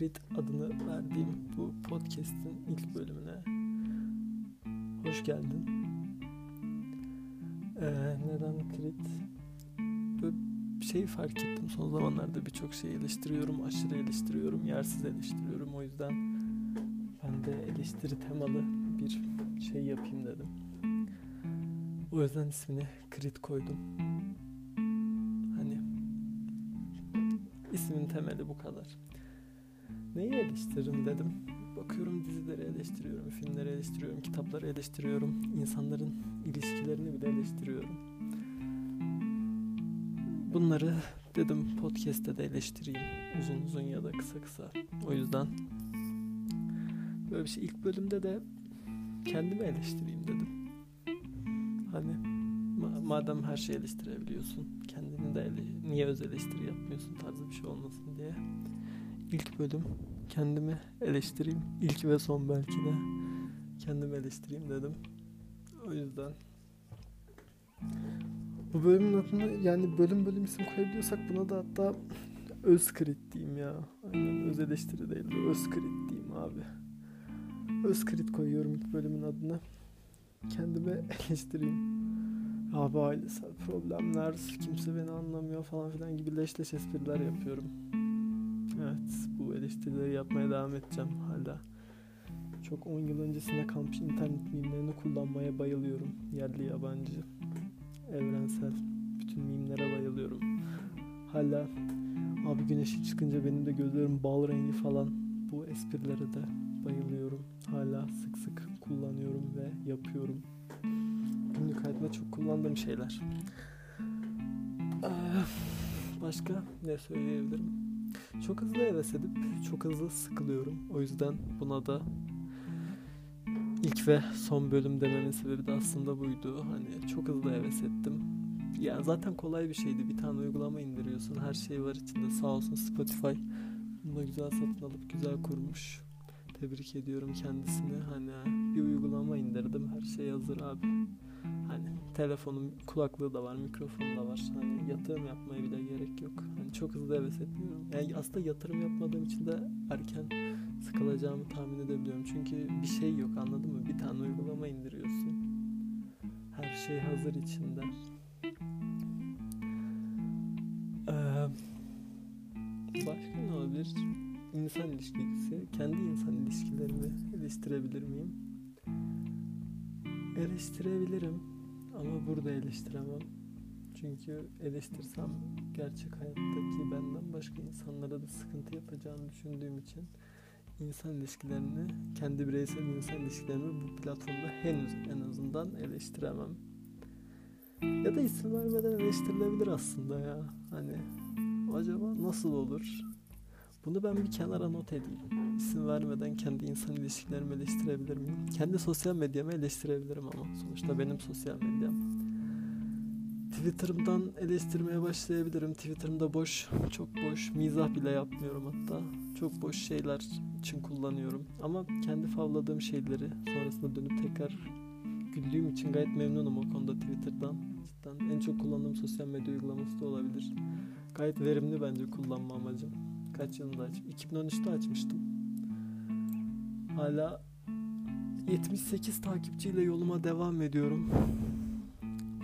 Crit adını verdiğim bu podcast'in ilk bölümüne hoş geldin. Ee, neden bir şey fark ettim. Son zamanlarda birçok şey eleştiriyorum, aşırı eleştiriyorum, yersiz eleştiriyorum. O yüzden ben de eleştiri temalı bir şey yapayım dedim. O yüzden ismini Crit koydum. Hani ismin temeli bu kadar. Neyi eleştiririm dedim. Bakıyorum dizileri eleştiriyorum, filmleri eleştiriyorum, kitapları eleştiriyorum, insanların ilişkilerini bile eleştiriyorum. Bunları dedim podcast'te de eleştireyim. Uzun uzun ya da kısa kısa. O yüzden böyle bir şey ilk bölümde de kendimi eleştireyim dedim. Hani ma- madem her şeyi eleştirebiliyorsun, kendini de ele- niye öz eleştiri yapmıyorsun tarzı bir şey olmasın diye. İlk bölüm kendimi eleştireyim. İlk ve son belki de kendimi eleştireyim dedim. O yüzden bu bölümün adını yani bölüm bölüm isim koyabiliyorsak buna da hatta Özkrit diyeyim ya. Aynen öz eleştiri değil de Özkrit diyeyim abi. Özkrit koyuyorum ilk bölümün adını. Kendime eleştireyim. Abi ailesel problemler, kimse beni anlamıyor falan filan gibi leş leş espriler yapıyorum. Evet bu eleştirileri yapmaya devam edeceğim hala. Çok 10 yıl öncesinde kalmış internet mimlerini kullanmaya bayılıyorum. Yerli yabancı, evrensel bütün mimlere bayılıyorum. Hala abi güneşi çıkınca benim de gözlerim bal rengi falan bu esprilere de bayılıyorum. Hala sık sık kullanıyorum ve yapıyorum. Günlük hayatımda çok kullandığım şeyler. Ee, Başka ne söyleyebilirim? Çok hızlı heves edip çok hızlı sıkılıyorum. O yüzden buna da ilk ve son bölüm dememin sebebi de aslında buydu. Hani çok hızlı heves ettim. Yani zaten kolay bir şeydi. Bir tane uygulama indiriyorsun. Her şey var içinde. Sağ olsun Spotify. Bunu da güzel satın alıp güzel kurmuş. Tebrik ediyorum kendisini. Hani bir uygulama indirdim. Her şey hazır abi. Telefonun kulaklığı da var, mikrofonu da var. Hani yatırım yapmaya bile gerek yok. Hani çok hızlı heves etmiyorum. Yani aslında yatırım yapmadığım için de erken sıkılacağımı tahmin edebiliyorum. Çünkü bir şey yok anladın mı? Bir tane uygulama indiriyorsun. Her şey hazır içinde. Ee, başka ne olabilir? İnsan ilişkisi. Kendi insan ilişkilerimi eleştirebilir miyim? Eleştirebilirim ama burada eleştiremem. Çünkü eleştirsem gerçek hayattaki benden başka insanlara da sıkıntı yapacağını düşündüğüm için insan ilişkilerini, kendi bireysel insan ilişkilerimi bu platformda henüz en azından eleştiremem. Ya da isim vermeden eleştirilebilir aslında ya. Hani acaba nasıl olur? Bunu ben bir kenara not edeyim. İsim vermeden kendi insan ilişkilerimi eleştirebilir miyim? Kendi sosyal medyamı eleştirebilirim ama. Sonuçta benim sosyal medyam. Twitter'ımdan eleştirmeye başlayabilirim. Twitter'ımda boş, çok boş, mizah bile yapmıyorum hatta. Çok boş şeyler için kullanıyorum. Ama kendi favladığım şeyleri sonrasında dönüp tekrar güldüğüm için gayet memnunum o konuda Twitter'dan. Cidden en çok kullandığım sosyal medya uygulaması da olabilir. Gayet verimli bence kullanma amacım. Kaç yılında açtım? 2013'te açmıştım. Hala 78 takipçiyle yoluma devam ediyorum.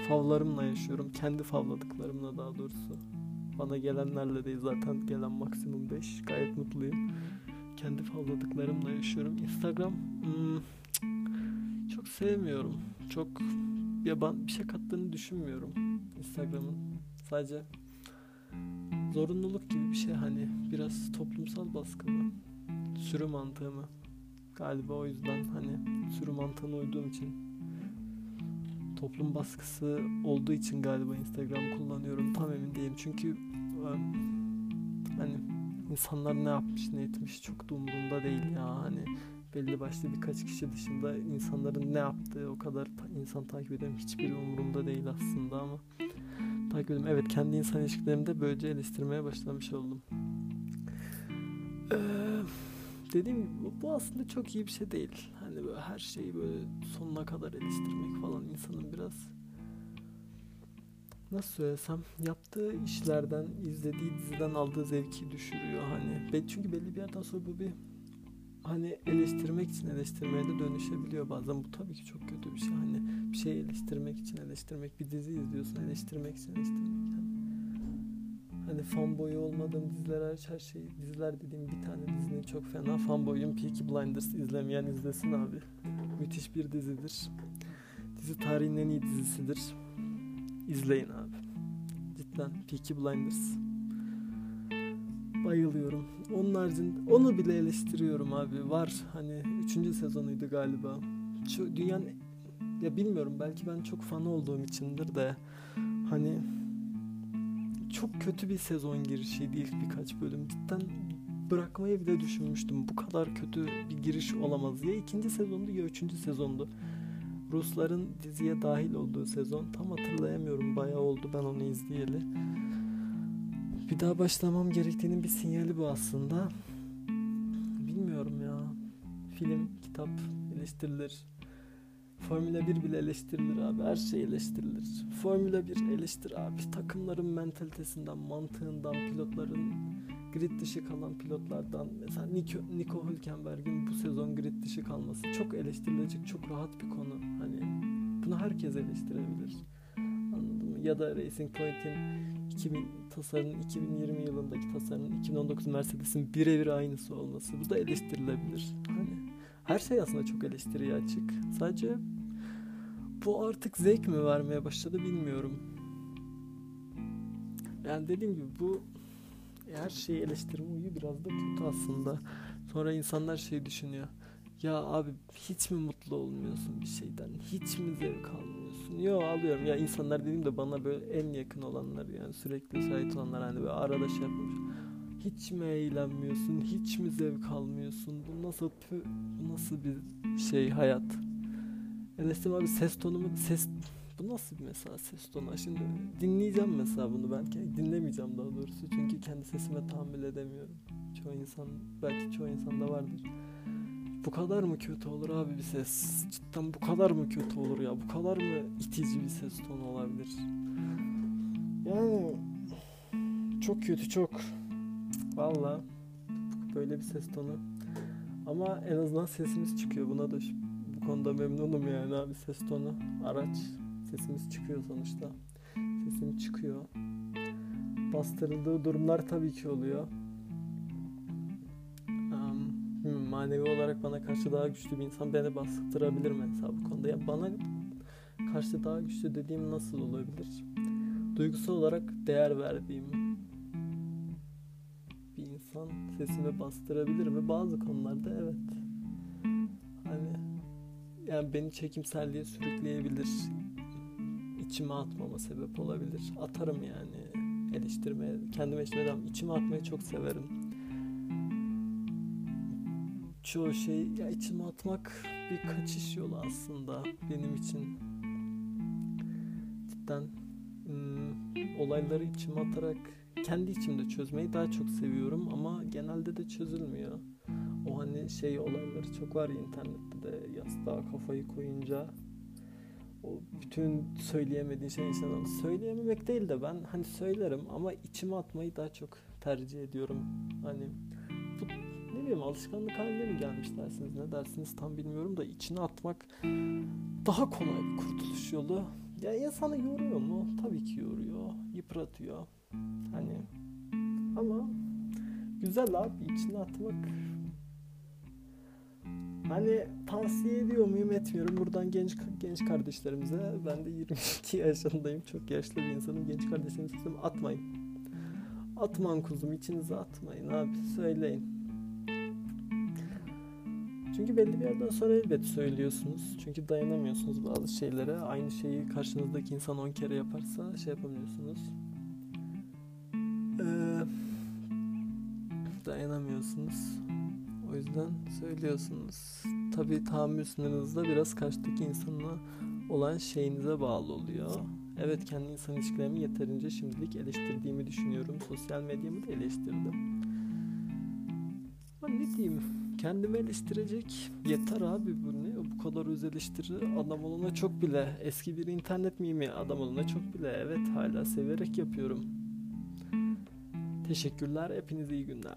Favlarımla yaşıyorum. Kendi favladıklarımla daha doğrusu. Bana gelenlerle değil zaten gelen maksimum 5. Gayet mutluyum. Kendi favladıklarımla yaşıyorum. Instagram hmm, çok sevmiyorum. Çok yaban bir şey kattığını düşünmüyorum Instagram'ın. Sadece zorunluluk gibi bir şey hani biraz toplumsal baskı mı? Sürü mantığı mı? Galiba o yüzden hani sürü mantığına uyduğum için toplum baskısı olduğu için galiba Instagram kullanıyorum tam emin değilim çünkü hani insanlar ne yapmış ne etmiş çok da umurumda değil ya hani belli başlı birkaç kişi dışında insanların ne yaptığı o kadar insan takip ederim hiçbiri umurumda değil aslında ama takip ediyorum. Evet kendi insan ilişkilerimde böylece eleştirmeye başlamış oldum. Ee, dediğim gibi bu aslında çok iyi bir şey değil. Hani böyle her şeyi böyle sonuna kadar eleştirmek falan insanın biraz nasıl söylesem yaptığı işlerden izlediği diziden aldığı zevki düşürüyor hani. Çünkü belli bir yerden sonra bu bir hani eleştirmek için eleştirmeye de dönüşebiliyor bazen. Bu tabii ki çok kötü bir şey. Hani bir şey eleştirmek için eleştirmek, bir dizi izliyorsun eleştirmek için eleştirmek. Yani hani fanboy olmadığım diziler hariç her şey diziler dediğim bir tane dizinin çok fena fanboyum Peaky Blinders izlemeyen izlesin abi. Müthiş bir dizidir. Dizi tarihinin en iyi dizisidir. İzleyin abi. Cidden Peaky Blinders. Bayılıyorum. Onun haricinde onu bile eleştiriyorum abi. Var hani 3. sezonuydu galiba. Şu dünyanın ya bilmiyorum belki ben çok fan olduğum içindir de hani çok kötü bir sezon girişiydi ilk birkaç bölüm. Cidden bırakmayı bile düşünmüştüm. Bu kadar kötü bir giriş olamaz. Ya ikinci sezondu ya üçüncü sezondu. Rusların diziye dahil olduğu sezon. Tam hatırlayamıyorum. Bayağı oldu ben onu izleyeli. Bir daha başlamam gerektiğinin bir sinyali bu aslında. Bilmiyorum ya. Film, kitap eleştirilir. Formula 1 bile eleştirilir abi. Her şey eleştirilir. Formula 1 eleştir abi. Takımların mentalitesinden, mantığından, pilotların grid dışı kalan pilotlardan mesela Nico, Nico Hülkenberg'in bu sezon grid dışı kalması çok eleştirilecek çok rahat bir konu. Hani bunu herkes eleştirebilir. Anladın mı? Ya da Racing Point'in 2000 tasarının 2020 yılındaki tasarının 2019 Mercedes'in birebir aynısı olması. Bu da eleştirilebilir. Hani her şey aslında çok eleştiriye açık. Sadece bu artık zevk mi vermeye başladı bilmiyorum. Yani dediğim gibi bu her şeyi eleştirme uyu biraz da kötü aslında. Sonra insanlar şey düşünüyor. Ya abi hiç mi mutlu olmuyorsun bir şeyden? Hiç mi zevk almıyorsun? Yo alıyorum. Ya insanlar dediğim de bana böyle en yakın olanlar yani sürekli şahit olanlar hani böyle arada şey yapmış. Hiç mi eğlenmiyorsun? Hiç mi zevk almıyorsun? Bu nasıl bu nasıl bir şey hayat? Enes'im abi ses tonumu ses bu nasıl bir mesela ses tonu? Şimdi dinleyeceğim mesela bunu belki dinlemeyeceğim daha doğrusu çünkü kendi sesime tahammül edemiyorum. Çoğu insan belki çoğu insanda vardır. Bu kadar mı kötü olur abi bir ses? Cidden bu kadar mı kötü olur ya? Bu kadar mı itici bir ses tonu olabilir? Yani çok kötü çok. Valla böyle bir ses tonu. Ama en azından sesimiz çıkıyor. Buna da bu konuda memnunum yani abi ses tonu. Araç sesimiz çıkıyor sonuçta. Sesim çıkıyor. Bastırıldığı durumlar tabii ki oluyor. Manevi olarak bana karşı daha güçlü bir insan beni bastırabilir mesela bu konuda. Ya bana karşı daha güçlü dediğim nasıl olabilir? Duygusal olarak değer verdiğim bir insan sesimi bastırabilir mi? Bazı konularda evet. Hani yani beni çekimselliğe sürükleyebilir içime atmama sebep olabilir. Atarım yani eleştirmeye, kendime eleştirmeden içime atmayı çok severim. Çoğu şey ya içime atmak bir kaçış yolu aslında benim için. Cidden hmm, olayları içime atarak kendi içimde çözmeyi daha çok seviyorum ama genelde de çözülmüyor. O hani şey olayları çok var ya internette de yastığa kafayı koyunca o bütün söyleyemediğin şey insanın söyleyememek değil de ben hani söylerim ama içime atmayı daha çok tercih ediyorum. Hani bileyim alışkanlık haline mi gelmiş dersiniz ne dersiniz tam bilmiyorum da içine atmak daha kolay bir kurtuluş yolu. Ya insanı yoruyor mu? Tabii ki yoruyor, yıpratıyor. Hani ama güzel abi içine atmak Hani tavsiye ediyor muyum etmiyorum. Buradan genç genç kardeşlerimize ben de 22 yaşındayım. Çok yaşlı bir insanım. Genç kardeşlerimize atmayın. Atman kuzum içinize atmayın abi söyleyin. Çünkü belli bir yerden sonra elbet söylüyorsunuz. Çünkü dayanamıyorsunuz bazı şeylere. Aynı şeyi karşınızdaki insan 10 kere yaparsa şey yapamıyorsunuz. Ee, dayanamıyorsunuz. O yüzden söylüyorsunuz. Tabii tahammül sınırınız da biraz karşıdaki insanla olan şeyinize bağlı oluyor. Evet kendi insan ilişkilerimi yeterince şimdilik eleştirdiğimi düşünüyorum. Sosyal medyamı da eleştirdim. Ama ne diyeyim? Kendimi eleştirecek yeter abi bu ne? Bu kadar öz eleştiri adam olana çok bile. Eski bir internet mimi adam olana çok bile. Evet hala severek yapıyorum. Teşekkürler. Hepinize iyi günler.